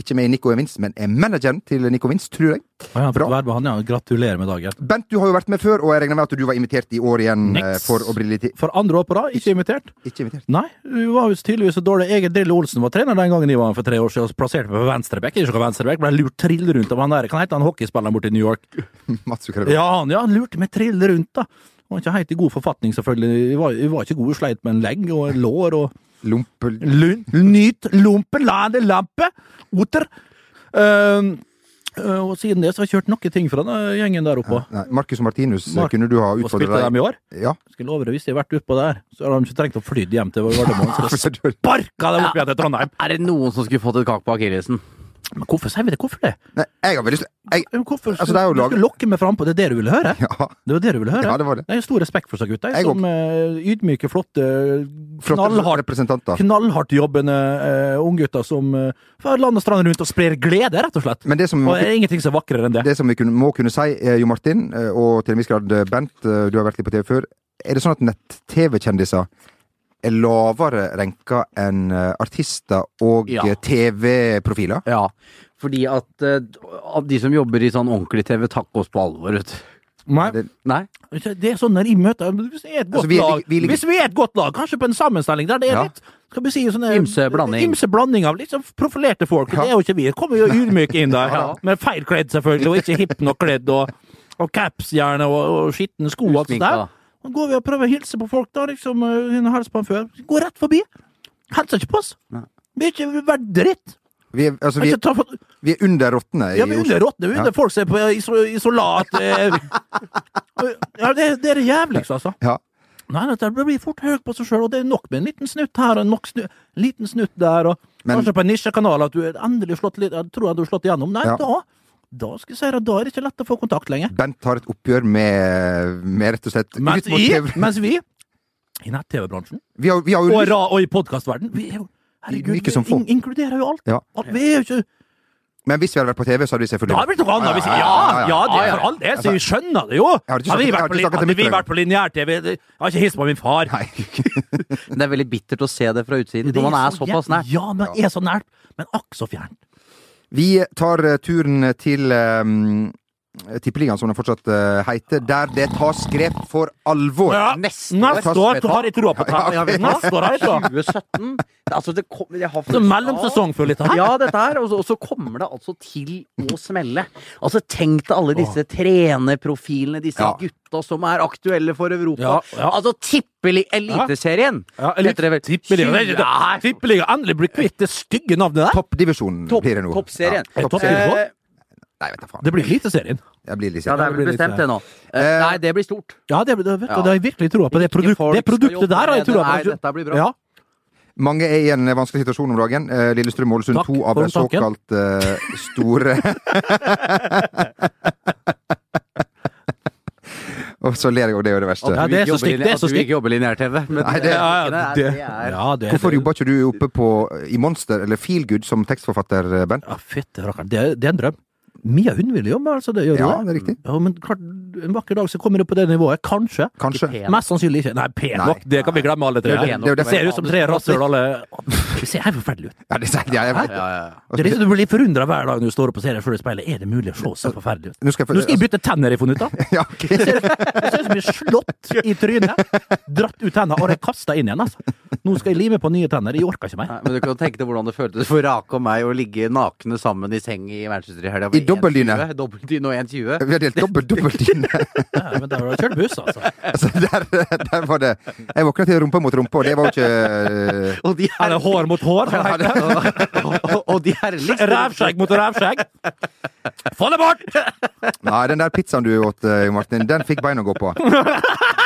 ikke med i Nico Vinst, men er manageren til Nico Vinst, tror jeg. Ja, han Bra. han, ja. Gratulerer med dagen. Bent, du har jo vært med før, og jeg regner med at du var invitert i år igjen eh, Niks. for å bli litt For andre år på rad, ikke invitert. Ikke invitert. Nei, du var jo tydeligvis så dårlig. Egil Drille Olsen var trener den gangen jeg var for tre år siden, og plasserte meg på venstreback. Ikke noe venstreback, ble lurt trill rundt av han der. Kan hete han hockeyspilleren borte i New York. (laughs) Mats Zuccarello. Ja, han ja, lurte meg trill rundt, da. Han var ikke helt i god forfatning, selvfølgelig. Jeg var, jeg var ikke god, sleit med en legg og lår og Lompel... Lun, Nyt, la det lampe, oter. Uh, uh, og siden det så har jeg kjørt noen ting fra den gjengen der oppe. Nei, Marcus Martinus, Mark- kunne du ha utfordra utfordret dem i år. Ja. Skal love deg, hvis jeg har vært oppå der, så hadde de ikke trengt å fly hjem til Gardermoen. Så sparka dem opp igjen til Trondheim. Er det noen som skulle fått et kak på akillesen? Men hvorfor sier vi det? Hvorfor det? Nei, jeg har veldig lyst jeg, Hvorfor Altså, det er jo du lag- skulle lokke meg frampå? Det er det du ville høre? Ja. Det var det du ville høre? Ja, det var det. Jeg har stor respekt for seg gutta, Jeg som eh, ydmyke, flotte, Flotte knallhardt representanter. knallhardt jobbende uh, unggutter som uh, får land og strand rundt og sprer glede, rett og slett. Men det som, Og det er ingenting som er vakrere enn det. det som vi må kunne si, eh, Jo Martin, eh, og til en viss grad eh, Bent, eh, du har vært litt på TV før, er det sånn at nett-TV-kjendiser er lavere renka enn eh, artister og Ja. eh, TV-profiler? Ja, fordi at eh, de som jobber i sånn ordentlig TV, takker oss på alvor, vet du. Nei. Det- Nei? Det er sånn når de møter Hvis vi er et godt Altså, vi lag vi vi, Hvis vi er et godt lag, kanskje på en sammenstilling der det er Ja. litt skal vi si, sånne, Ymse blanding. Ymse blanding av litt sånn profilerte folk. Ja. Det er jo ikke vi. Kommer jo ydmyke inn der. (laughs) Ja. Med feil kledd, selvfølgelig, og ikke hipp nok kledd. Og, og caps gjerne, og, og skitne sko og alt sånt der. Så går vi og prøver å hilse på folk, da, liksom. uh, Hun har hilst på han før. Går rett forbi. Hilser ikke på oss. Nei. Vi er ikke verdt dritt. Vi er, altså, vi, Ikke ta vi er under rottene i ja, vi er under rottene, under Ja. folk som er på iso, isolat eh, (laughs) Ja, det, det er det jævligste, altså. Ja. Nei, dette blir fort høyt på seg sjøl, og det er nok med en liten snutt her og nok snu, liten snutt der, og Men- kanskje på en nisjekanal at du er endelig slått litt, jeg tror jeg du har slått igjennom. Nei, Ja. da, da skal jeg si deg, da er det ikke lett å få kontakt lenger. Bent har et oppgjør med, med rett og slett Mens vi, mens vi i nett-TV-bransjen, Vi har, vi har jo og, og i podkastverden, vi er jo Herregud, vi, vi in inkluderer jo alt. Ja. alt. Vi er jo ikke Men hvis vi hadde vært på TV, så hadde vi Da for det blitt noe annet. Ja, Ja, ja, ja, det er for all del, så vi skjønner det jo. Hadde vi vært på, hadde vi vært på lineær-TV Jeg har ikke hilst på min far. Nei. (laughs) Det er veldig bittert å se det fra utsiden, når man er såpass nært. Ja, man er så nært, men akk så fjernt. Vi tar eh, turen til um, Tippeligaen, som den fortsatt eh, heter, der det tas grep for alvor. Ja, Neste Neste år, har jeg troa på det. Ja, ja, Neste år har jeg troa. 2017 det- Altså, det kom, jeg har Så mellomsesong for litt her. Ja, dette her. Og så, og så kommer det altså til å smelle. Altså, tenk deg alle disse trenerprofilene, disse Ja. gutta som er aktuelle for Europa. Ja, ja. Altså, tippeli Eliteserien! Ja, elite? Tippeliga. Endelig blir kvitt det stygge navnet der. Toppdivisjonen Topp- blir det nå. Toppserien. Ja, Nei, vet jeg faen. Det blir lite serien. Det blir litt ja, det er vel blir bestemt, det nå. Eh, Eh, Nei, det blir stort. Ja, det, det, vet Ja. det har jeg virkelig troa på. Det, produkt, det produktet der har jeg troa på. Nei, dette blir bra. Ja. Mange er i en vanskelig situasjon om dagen. Eh, Lillestrøm-Ålesund, Takk to av de såkalt uh, store (laughs) Og så ler jeg, av det jo det verste. Ja, det er så stygt, det er så At du stygt. ikke jobber lineær-TV. Hvorfor jobber ikke du oppe på i Monster eller Feelgood som tekstforfatter, Bent? Ja, fytti rakkeren. Det, det er en drøm. Mia hun vil jobbe, altså. Det gjør Ja, det. det er riktig. Ja, men klart, en vakker dag så kommer du på det nivået. Kanskje. Kanskje. Mest sannsynlig ikke. Nei, pen nok. Det kan vi glemme alle tre. Det er det- det er det- ser ut som tre rasshøl alle Det ser helt forferdelig ut. Ja, det, ja, jeg vet. Ja, ja, ja. Det er liksom, du blir forundra hver dag når du står opp og ser deg sjøl i speilet. Er det mulig å se så forferdelig ut? Nå skal jeg, Nå skal jeg bytte tenner, jeg funnet ut av. Ja, okay. Det ser ut som jeg blir slått i trynet. Dratt ut tenner og kasta inn igjen. altså. Nå skal jeg lime på nye tenner. Jeg orker ikke mer. Nei, men du kan tenke deg hvordan det føltes for Rake og meg å ligge nakne sammen i seng i Manchester i helga. I dobbeltdyne. Dobbeltdyne og 1,20. Vi har delt dobbeltdyne. Ja, men der har du kjørt buss, altså. Altså, der, der var det Jeg våkna til rumpe mot rumpe, og det var jo ikke Og de Er det hår mot hår? Ja, det- og, Og de liksom Rævskjegg mot rævskjegg! Få det bort! Nei, den der pizzaen du åt, eh, Martin, den fikk bein å gå på.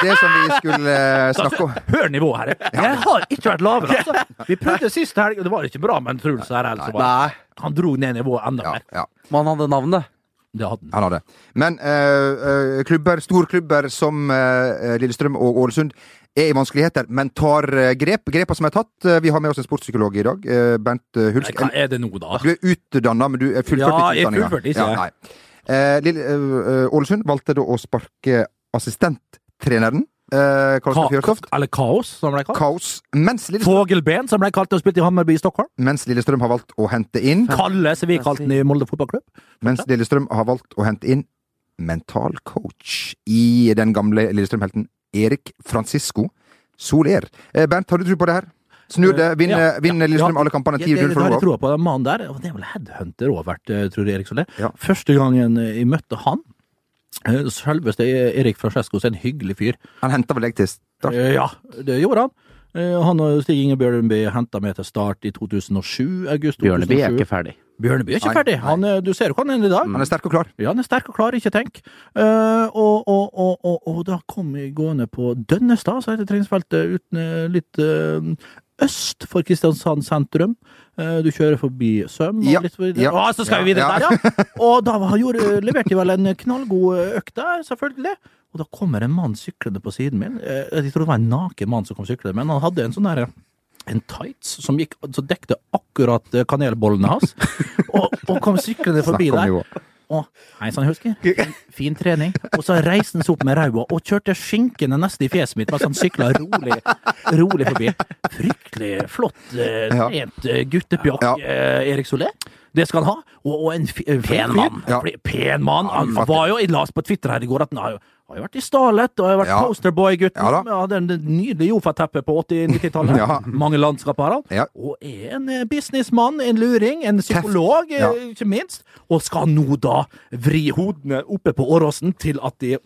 Det som vi skulle eh, snakke om Hør nivået her. Jeg har ikke vært lavere, altså. Vi prøvde sist helg, og det var ikke bra, men Truls her altså, Nei, Han dro ned nivået enda ja, mer. ja, man hadde navnet. Det hadde han. han hadde. Men eh, klubber, storklubber som eh, Lillestrøm og Ålesund er i vanskeligheter, men tar grep. Grepa som er tatt. Vi har med oss en sportspsykolog i dag. Bernt Hulsk. Hva er det nå, da? Du er utdanna, men du er fullført Ja, ikke utdanninga. fullført, ikke jeg. nei. Lille, Ålesund valgte da å sparke assistenttreneren, eh, Ka Fjørtoft. eller Kaos, som ble kalt. Kaos. Mens Lillestrøm, Fogelben, som ble kalt og spilte i Hammerby i Stockholm. mens Lillestrøm har valgt å hente inn Kalle, som vi kalte den i Molde fotballklubb. Mens Lillestrøm har valgt å hente inn mental coach i den gamle Lillestrøm-helten Erik Francisco Soler. Eh, Bernt, har du tro på det her? Snur det? Vinner, Ja, ja, Lillestrøm ja. alle kampene Ja, 10-0 det, det for har jeg Roar? troa på. Den mannen der, og det er vel headhunter òg vært, eh, tror jeg, Erik Soler. Ja. Første gangen eh, jeg møtte han, eh, selveste Erik Francesco, er en hyggelig fyr. Han henta vel deg til start? Eh, Ja, det gjorde han. Eh, Han og Stig Inge Bjørneby henta meg til start i 2007. August 2007. Bjørneby er ikke ferdig. Bjørneby er ikke Nei, ferdig. Han, eh, du ser jo hva han er i dag. Han er sterk og klar. Ja, han er sterk og klar, ikke tenk. Uh, og, og, og, og, og da kom vi gående på Dønnestad, så heter treningsfeltet uten eh, litt eh, øst for Kristiansand sentrum. Eh, du kjører forbi Søm og Ja, litt videre. ja, Å, så skal vi videre ja. der, ja! Og da gjorde, leverte de vel en knallgod økt der, selvfølgelig. Og da kommer en mann syklende på siden min. Eh, Jeg tror det var en naken mann som kom syklende, men han hadde en sånn derre en tights som, gikk, som dekte akkurat eh, kanelbollene hans, (laughs) og, og kom syklende forbi der. Å, hei sann, Husker. Fin, fin trening. Og så reiste han seg opp med ræva og kjørte skinkene nesten i fjeset mitt mens han sykla rolig, rolig forbi. Fryktelig flott, eh, trent eh, guttepjokk, Ja. eh, Erik Solé. Det skal han ha. Og, og en en Pen mann. Ja. Pen mann. Han var jo, jeg las på Twitter her i går at han har jo, har jo vært i Starlet og har vært Ja. posterboy-gutten. Ja. Ja, det nydelige nydelig Jofa-teppet på 80-90-tallet. (laughs) Ja. Mange landskap har han. Ja. Og er en eh, businessmann, en luring, en psykolog, eh, Ja. ikke minst. Og skal nå da vri hodene oppe på Åråsen til at de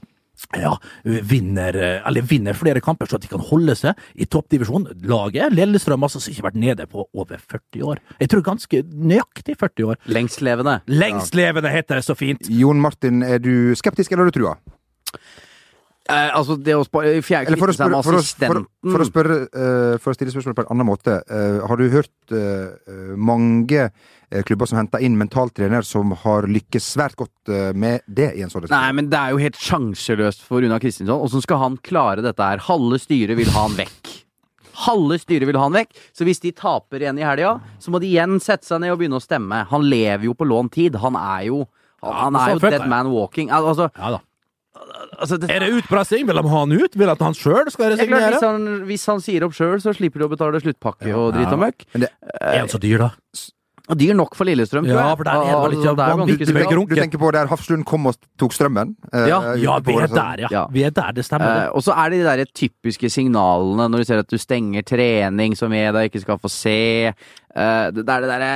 ja, vinner, eh, eller vinner flere kamper, så at de kan holde seg i toppdivisjon. Laget Lillestrøm altså, som ikke har vært nede på over 40 år. Jeg tror ganske nøyaktig 40 år. Lengstlevende. Lengstlevende heter det så fint. Jon Martin, er du skeptisk, eller har du trua? Eh, altså, det å Eller for å spørre, for å, for, for å, spørre, eh, for å stille spørsmålet på en annen måte. eh, har du hørt eh, eh, mange eh, klubber som henter inn mentaltrener som har lykkes svært godt med det i en sånn Nei, men det er jo helt sjanseløst for Runa Kristinsson. Åssen skal han klare dette her? Halve styret vil ha han vekk. Halve styret vil ha han vekk. Så hvis de taper igjen i helga, så må de igjen sette seg ned og begynne å stemme. Han lever jo på lånt tid. Han er jo han, han er jo dead man walking. Altså, Ja da. Altså det, Er det utpressing? Vil de ha han ut? Vil at han sjøl skal det er klart, hvis, resignere? han, hvis han sier opp sjøl, så slipper de å betale sluttpakke og dritt og møkk. Er han så dyr, da? Dyr nok for Lillestrøm, tror jeg. Ja, for der er det litt, Altså, det er vanvittig mye bra. Du tenker på der Hafslund kom og tok strømmen? eh, Ja, Ja, vi er der, ja. Ja. Vi er der, det stemmer. Eh, og så er det de der typiske signalene når du ser at du stenger trening som media ikke skal få se. Eh, det det er det derre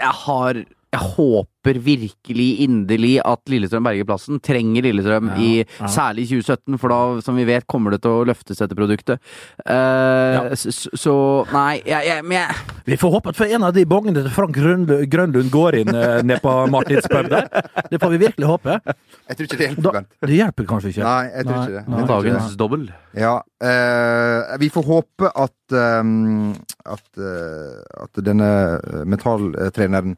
Jeg har Jeg håper virkelig inderlig at Lillestrøm berger plassen. Trenger Lillestrøm Ja, i ja. særlig 2017, for da, som vi vet, kommer det til å løftes dette produktet. Uh, ja. så Nei, jeg, jeg, men jeg Vi får håpe at for en av de bongene til Frank Grønlund, Grønlund går inn eh, ned på Martins pub der. Det får vi virkelig håpe. Jeg tror ikke det hjelper, Da, det hjelper kanskje ikke. Nei, jeg tror ikke det. Nei. Dagens dobbel. Ja, Uh, vi får håpe at um, at, uh, at denne mentaltreneren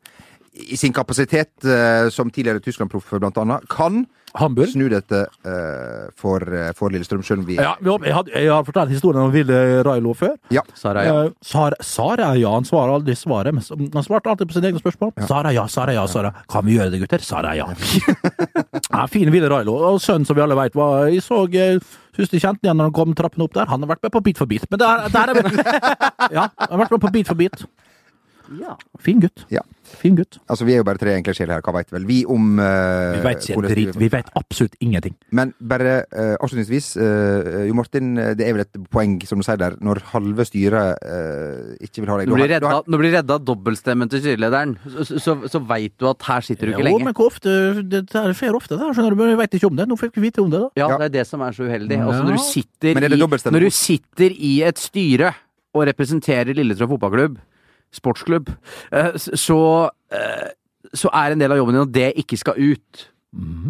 i sin kapasitet eh, som tidligere Tyskland-proff blant annet, kan Hamburg. snu dette eh, for, eh, for Lillestrøm, selv om vi Ja, jeg, har fortalt historien om Ville Railo før. Sara, ja. Eh, Sara, Sara, ja. Han svarer aldri svaret, men han svarte alltid på sine egne spørsmål. Sara, ja, Sara, ja, Sara. Kan vi gjøre det, gutter? Sara, ja. (laughs) ja fin Ville Railo. Og sønnen, som vi alle veit, var Jeg så Syns de kjente igjen når han kom trappene opp der. Han har vært med på Bit for bit. Men der, der er vi (laughs) Ja, han har vært med på Bit for bit. Ja. Fin gutt. Ja. Fin gutt. Altså, vi er jo bare tre enkle sjeler her, hva veit vel vi om uh, Vi veit ikke hvordan- drit. Vi veit absolutt ingenting. Men bare uh, avslutningsvis, uh, Jo Martin, det er vel et poeng, som du sier der, når halve styret uh, ikke vil ha deg Nå blir Da- har... redda, nå blir redda dobbeltstemmen til styrelederen, så, så, så veit du at her sitter du ikke Jo, lenge. men hvor ofte Det skjer ofte, det, skjønner du. Men jeg veit ikke om det. Nå fikk vi vite om det, da. Ja, Ja. det er det som er så uheldig. Altså, når, du sitter er i, når du sitter i et styre og representerer Lillestrøm fotballklubb, sportsklubb, eh, så, eh, så er en del av jobben din at det ikke skal ut.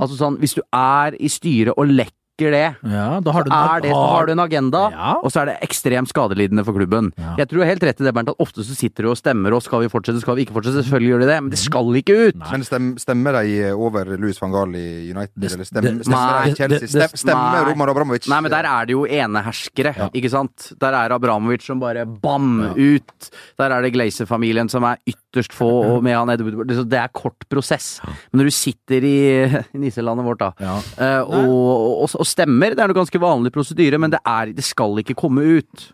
Altså sånn, hvis du er i styret og lekker det, Ja, da har du, er det, så har du en agenda, Ja. og så er det ekstremt skadelidende for klubben. Ja. Jeg tror du har helt rett i det, Bernt, at ofte så sitter du og stemmer, og skal vi fortsette, skal vi ikke fortsette? Selvfølgelig gjør de det, men det skal ikke ut! Men stem, stemmer de over Louis van Gaal i United? Det- eller stemmer, det- stemmer de i Chelsea? det- det- Stem, stemmer nei. Roman Abramovic? Nei, men der er det jo eneherskere, ikke sant? Der er Abramovic som bare bam, ut. Der er det Glazer-familien som er ytterst få, og med han Edward Det det er kort prosess. Men når du sitter i, (laughs) i nisselandet vårt, da, Ja. eh, og, og, og stemmer, det er noe ganske vanlig prosedyre, men det, er, det skal ikke komme ut.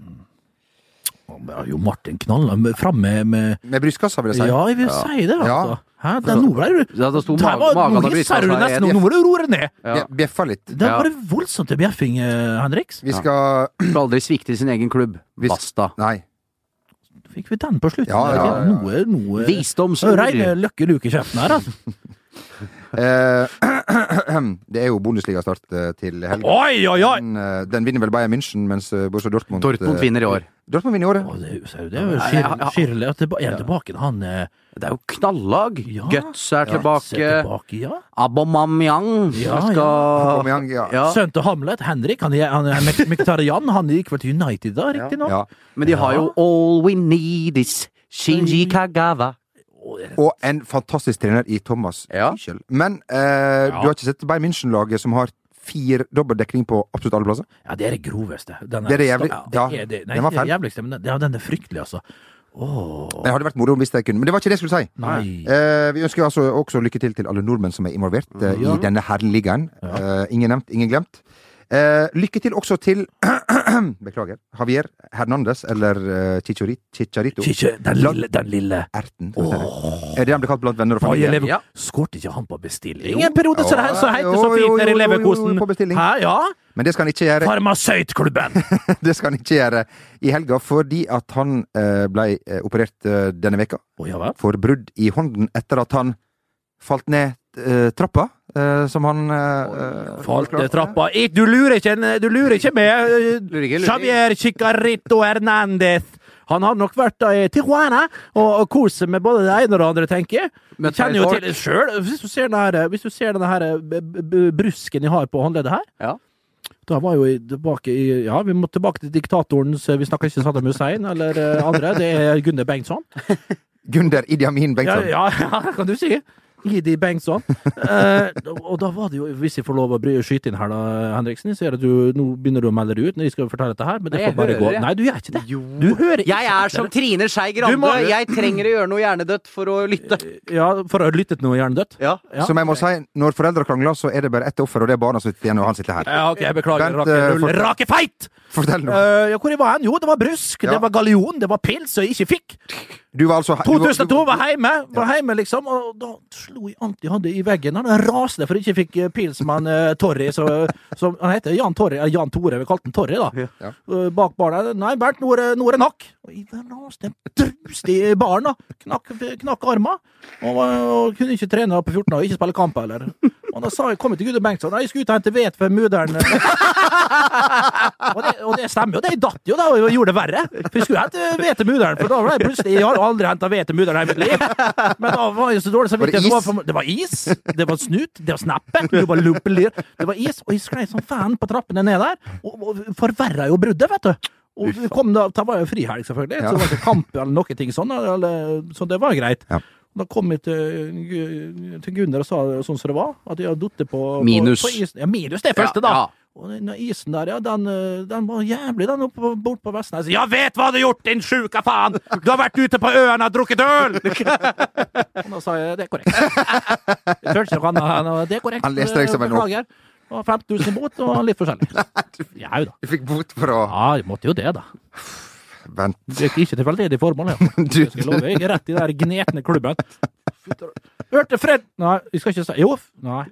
Ja, Jo, Martin knalla fram med, med Med brystkassa, vil jeg si. Ja, jeg vil si det, altså. Hæ? Den, nå ble du Ja, det Der av du nesten, nå må du roe deg ned! Ja. Bjeffa litt. Det Ja. var voldsomt til bjeffing, eh, Henriks. Vi skal Skal aldri svikte sin egen klubb. Hvis- Basta. Nei. Fikk vi den på slutten? Ja, ja, ja. Noe, noe Visdomsord. Reine Løkke Luke-kjeften her, altså. (laughs) Eh, (clears throat) det er jo Bundesliga-start eh, til helga. Oi, oi, oi! Den, eh, den vinner vel Bayern München, mens Borussia Dortmund Dortmund vinner i år. Dortmund vinner i året. Å, det, er jo- er jo Schirle- Schirle at det ba- er tilbake. Han Det er jo knallag. Ja. Guts er tilbake. tilbake. Ja. Abomamyang Ja, skal Aubameyang, ja. Ja. Sønnen til Hamlet, Henrik, han er, han er Mek- Mkhitaryan. Han gikk vel til United da, riktignok? ja. Men de har jo All We Need Is Shinji Kagawa. Og en fantastisk trener i Thomas Ja. Men eh, du har ikke sett Bayern München-laget som har fire dekning på absolutt alle plasser? Ja, det er det groveste. Den Det er det jævlig- Ja, det er det. Nei, den var er feil. jævligste, men den, ja, den er fryktelig, altså. Oh. Det hadde vært moro hvis jeg kunne, men det var ikke det jeg skulle si. nei. Eh, vi ønsker altså også lykke til til alle nordmenn som er involvert eh, Ja. i denne herreligaen. Eh, ingen nevnt, ingen glemt. Eh, lykke til også til (clears throat) Beklager. Javier Hernandez, eller uh, Chicharito. Chicharito. Kikje, den lille, den lille Erten. Oh. Er det han blir kalt blant venner og familie? Ja. Skårte ikke han på bestilling? Ingen periode så det, så heter så fint nede i jo, jo, jo, Leverkosen. Hæ, ja? Men det skal han ikke gjøre. Farmasøytklubben! (laughs) Det skal han ikke gjøre i helga, fordi at han eh, ble eh, operert denne veka oh, ja for brudd i hånden etter at han falt ned trappa, eh, som han uh, Falt trappa. Ik- Du lurer ikke, du lurer ikke med (laughs) eh. Javier Chicarito Hernandez. Han har nok vært i Tijuana og, og kost seg med både det ene og det andre, tenker jeg. Kjenner jo til det sjøl. Hvis du ser denne, hvis du ser denne her eh, brusken jeg har på håndleddet her Ja. Da var jo tilbake i Ja, vi må tilbake til diktatorens Vi snakker ikke Saddam Hussein eller eh, andre. Det er Gunder Bengtsson. (laughs) Gunder Idi Amin Ja, Bengtsson. ja, ja, (laughs) kan du si. Idi Bengtsson. Eh, og da var det jo, hvis jeg får lov å bry, skyte inn her, da, Henriksen så er det du, nå begynner du å melde deg ut når jeg skal fortelle dette her, men det Nei, får bare gå. det. Nei, du gjør ikke det. Du hører ikke Jeg er som. Trine Skei Grande. må- Jeg trenger å gjøre noe hjernedødt for å lytte. Ja, for å ha lyttet noe hjernedødt? Ja. Ja. Som jeg må si, når foreldre krangler, så er det bare ett offer, og det er barna som sitter igjen, og han sitter her. Ja, ok, jeg beklager. Bent, Rake, eh, rull- fortell. rake feit! Fortell nå. Uh, ja, hvor jeg var hen? Jo, det var brusk, Ja. det var gallion, det var pils jeg ikke fikk. Du var altså du var- 2002 var hjemme, var hjemme liksom, og da slo jeg alt jeg hadde i veggen. Han raste for jeg ikke fikk pilsmann pils han eh, Torry, så, som han heter Jan Torry, eller Jan Tore, vi kalte han Torry, da. Ja. Uh, Bak baren. Nei, Bernt, nå er det- nakk. Og jeg raste drust i baren, da. Knakk, knakk arma. Og, og kunne ikke trene på 14 år, ikke spille kamp heller. Og da sa jeg, kom jeg til Gude Bengtsson, jeg skulle ut og hente ved for mudder'n. og, det, og det stemmer jo, det datt jo da, og gjorde det verre. For jeg skulle hente ved til mudder'n, for da var jeg plutselig Jeg har aldri henta ved til mudder'n i mitt liv. Men da var jeg så dårlig samvittighet. Det det var is, det var snut, det var snappe, det var lumpelir. Det var is, og jeg sklei som fan på trappene ned der, og, og forverra jo bruddet, vet du. Og kom da, da var jo frihelg, selvfølgelig, så det var ikke kamp eller noen ting sånn, eller, så det var greit. Ja. Da kom jeg til, til Gunnar og sa sånn som det var, at jeg hadde falt på, på Minus. På isen. Ja, minus det første, da. Ja, ja. Og den isen der, ja, den, den var jævlig, den oppe bort på Vestnes. Jeg vet hva du har gjort, din sjuka faen! Du har vært ute på øene og drukket øl! (laughs) og da sa jeg det er korrekt. Jeg følte ikke noe annet det er korrekt. Han leste deg som en Beklager. Det var 15 000 bot og litt forskjellig. (laughs) Ja da. Du fikk bot for å Ja, jeg måtte jo det, da. Vent. Det er ikke tilfeldig formål. Ja. (laughs) Du, Jeg skal love, jeg er rett i den gnetne klubben. Hørte Fred Nei, vi skal ikke si Jo, nei.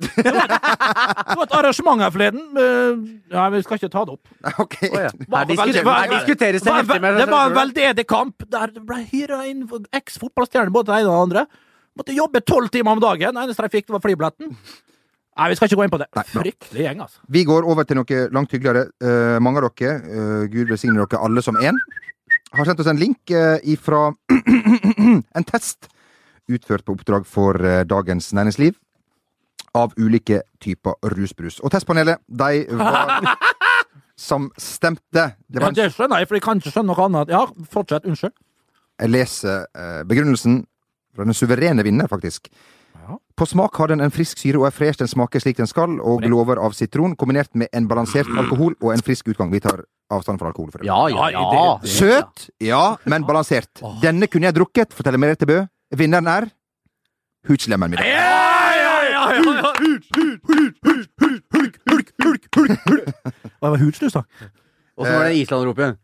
Det var, det var et arrangement her forleden. Nei, vi skal ikke ta det opp. OK. Her, Var- diskuter, var- her diskuteres det var- heftig med Det var en veldedig kamp der det ble hyra inn eks-fotballstjerner, både den ene og den andre. Måtte jobbe tolv timer om dagen. Det eneste jeg fikk, var flybilletten. Nei, vi skal ikke gå inn på det. Nei. Fryktelig gjeng, altså. Vi går over til noe langt hyggeligere. Uh, mange av dere, uh, Gud velsigne dere alle som én, har sendt oss en link uh, ifra (clears throat) en test utført på oppdrag for uh, Dagens Næringsliv av ulike typer rusbrus. Og testpanelet, de var (laughs) som stemte. Det Ja, det skjønner jeg, for jeg kan ikke skjønne noe annet. Ja, fortsett. Unnskyld. jeg leser begrunnelsen fra den suverene vinner, faktisk. Ja. På smak har den en frisk syre og er fresh. Den smaker slik den skal, og glover av sitron, kombinert med en balansert alkohol og en frisk utgang. Vi tar avstand fra alkohol. For det. Ja, ja, Ja. Søt, ja, men balansert. Denne kunne jeg drukket, forteller Merete Bø. Vinneren er Hoochlemmen middag. Og det var hudslus, da. Og så var det Island-ropet.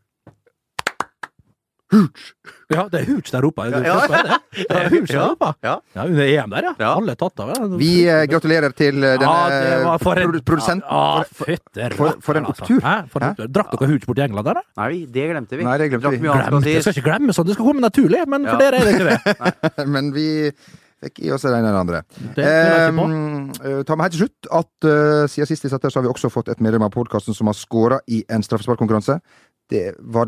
Ja, det er Hooch der oppe. Det Ja, ja. er det. Det er Hooch der Ja, roper. ja. Ja, under EM der, ja. Ja. Alle tatt av. Vi eh, gratulerer til eh, denne produsenten. Ja, fytte for- for en rakkeren, altså. opptur. For en opptur. Drakk dere Hooch borti England der, da? Nei, det glemte vi. Nei, det glemte vi. Glem, det skal ikke glemmes sånn, det skal komme naturlig, men for dere er det ikke det. (laughs) Men vi fikk i oss det ene eller andre. Det på. Eh, ta meg helt til slutt at siden sist vi satt her, så har vi også fått et medlem av podkasten som har scora i en straffesparkkonkurranse. Det var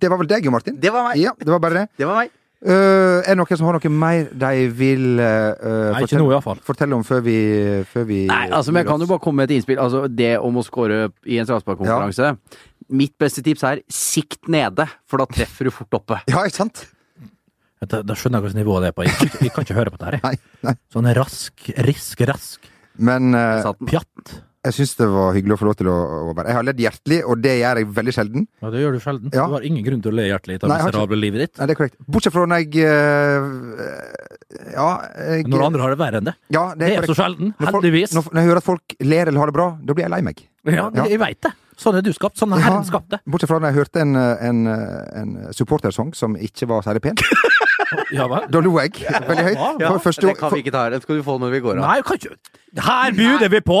det var vel deg, Jo Martin? Det var meg. Ja, det var bare det. Det var meg. Uh, er det noen som har noe mer de vil uh, Nei, fortelle, noe, fortelle om før vi, før vi Nei, altså, men jeg kan jo bare komme med et innspill. Altså, det om å score i en straffesparkkonkurranse. Mitt beste tips er sikt nede, for da treffer du fort oppe. Ja, ikke sant? Da, da skjønner jeg hvilket nivå det er på. Jeg kan, ikke- jeg kan ikke høre på dette her. (laughs) Nei. nei. Sånn rask, risk, rask. Men uh, Pjatt. Jeg syns det var hyggelig å få lov til å, å være Jeg har ledd hjertelig, og det gjør jeg veldig sjelden. Ja, det gjør du sjelden. Ja. Du har ingen grunn til å le hjertelig av miserable livet ditt. Nei, det er korrekt. Bortsett fra når jeg eh, Ja, jeg, når andre har det verre enn det. ja, det Det er er så sjelden. sjelden. Når, folk, Heldigvis. når, når jeg hører at folk ler eller har det bra, da blir jeg lei meg. Ja, Ja. jeg veit det. Sånn er du skapt. Sånn er Ja. Herren skapt det. Bortsett fra når jeg hørte en, en, en supportersang som ikke var særlig pen. (laughs) Ja? Da lo jeg veldig høyt. Ja, ja. første, Det kan vi ikke ta her. Den skal du få når vi går av. Nei, kan ikke Her bjuder vi på!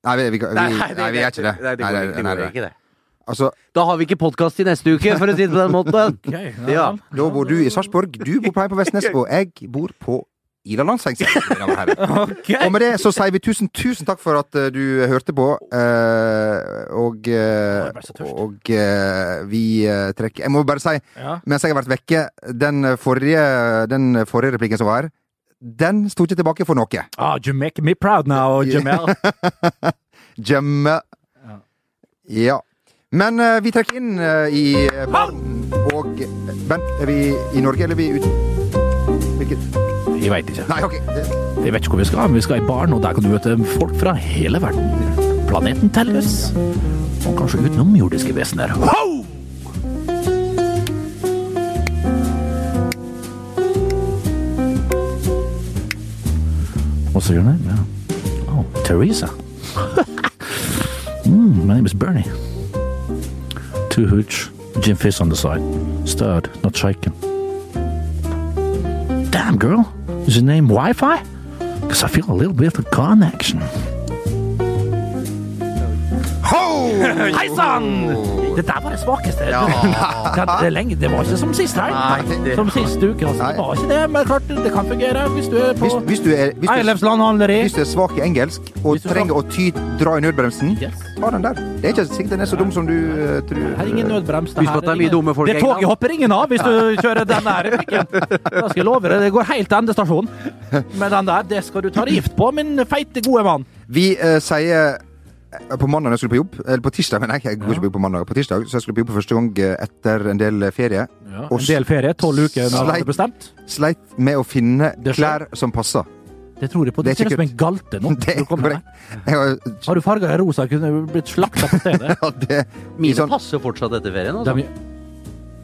Nei, vi, vi, vi, nei, vi er ikke det. Nei, det går ikke, det går ikke det. Altså, Da har vi ikke podkast i neste uke, for å si det på den måten. (laughs) okay, ja, Ja. da bor du i Sarpsborg, du bor på, på Vestnes, og jeg bor på Ila Landseng. okay. og med det så sier vi tusen, tusen takk for at eh, du hørte på. Uh, og eh, tørst. og uh, vi trekker Jeg må bare si, Ja. mens jeg har vært vekke, den forrige, den forrige replikken som var her, den sto ikke tilbake for noe. Ah, you make me proud now, (laughs) Jamel. Jamme. Ja. Men uh, vi trekker inn uh, i uh, og Bent, er vi i Norge, eller er vi ute? Hvilket? Jeg veit ikke. Nei, OK. Det, Jeg vet ikke hvor vi skal, men vi skal i baren, og der kan du møte folk fra hele verden. Planeten telles. Og kanskje utenomjordiske vesener. Wow! What's your name? Yeah. Oh, Teresa. (laughs) mm, my name is Bernie. Two hooch, gin fizz on the side. Stirred, not shaken. Damn, girl. Is your name Wi-Fi? Because I feel a little bit of connection. (laughs) Hei sann! Det der var det svakeste. Ja. (laughs) Det, det, lenge, det var ikke som sist helg. Som sist uke. Altså. Det var ikke det, men klart det kan fungere hvis du er på hvis, hvis, du er, hvis, du, hvis du er svak i engelsk og er trenger å ty, dra i nødbremsen, Yes. ta den der. Det er ikke sikkert den er så dum som du uh, tror. Her er ingen nødbrems. Det, her, det er mye dumme folk i Det England. toget hopper ingen av hvis du kjører den der. Da skal jeg love deg, det går helt til endestasjonen. Men den der, det skal du ta gift på, min feite, gode mann. Vi uh, sier på mandag jeg skulle på jobb, eller på tirsdag, men jeg, jeg går ikke på jobb på mandag. På tirsdag, så jeg skulle på jobb for første gang eh, etter en del ferie. Ja, En del ferie, tolv uker når Sleit. bestemt. Sleit med å finne klær som passer. Det tror jeg på. Det Det er ser ut som en galte nå. (laughs) Har, Har du farga i rosa, kunne du blitt slakta på stedet. (laughs) ja, det, Mine sånn- passer fortsatt etter ferien. Altså. De,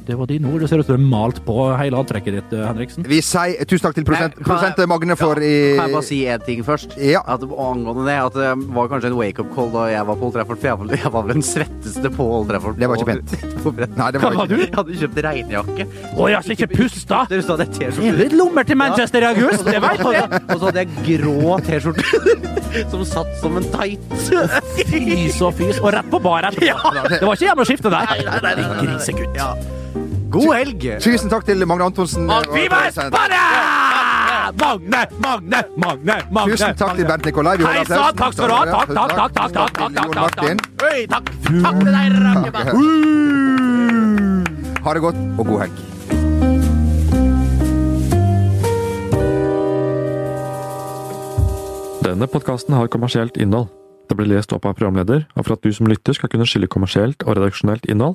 det var dine ord. Det ser ut som du er malt på hele antrekket ditt, eh, Henriksen. Vi sier tusen takk til prosent, Nei, jeg- Magne for i Kan jeg bare si én ting først? Ja. At, angående det, at det var kanskje en wake-up call da jeg var på Old Trafford. For jeg var, jeg var vel den svetteste på Old Trafford. Det var ikke pent. (laughs) Nei, det Hva var (laughs) var du? Jeg hadde kjøpt regnjakke. Å, jeg har ikke pusta! Dere sa det er T-skjorte. litt lommer til Manchester i august, det veit vi! Og så hadde jeg grå T-skjorte (laughs) som satt som en tight. Fys og fys. Og rett på bar etterpå. Det var ikke hjemme å skifte der. Nei, nei, nei, nei. Grisegutt. Ja. God helg! Tusen takk til Magne Antonsen. Og vi må spare! Magne, Magne, Magne, Magne. Tusen takk til Bernt Nikolai. Hei sann, takk skal du ha. Takk, takk, takk, takk, takk, takk, takk, takk, takk. Oi, takk. Takk til deg, Rakemann. Ha det godt, og god helg. Denne podkasten har kommersielt innhold. Det blir lest opp av programleder, og for at du som lytter skal kunne skille kommersielt og redaksjonelt innhold,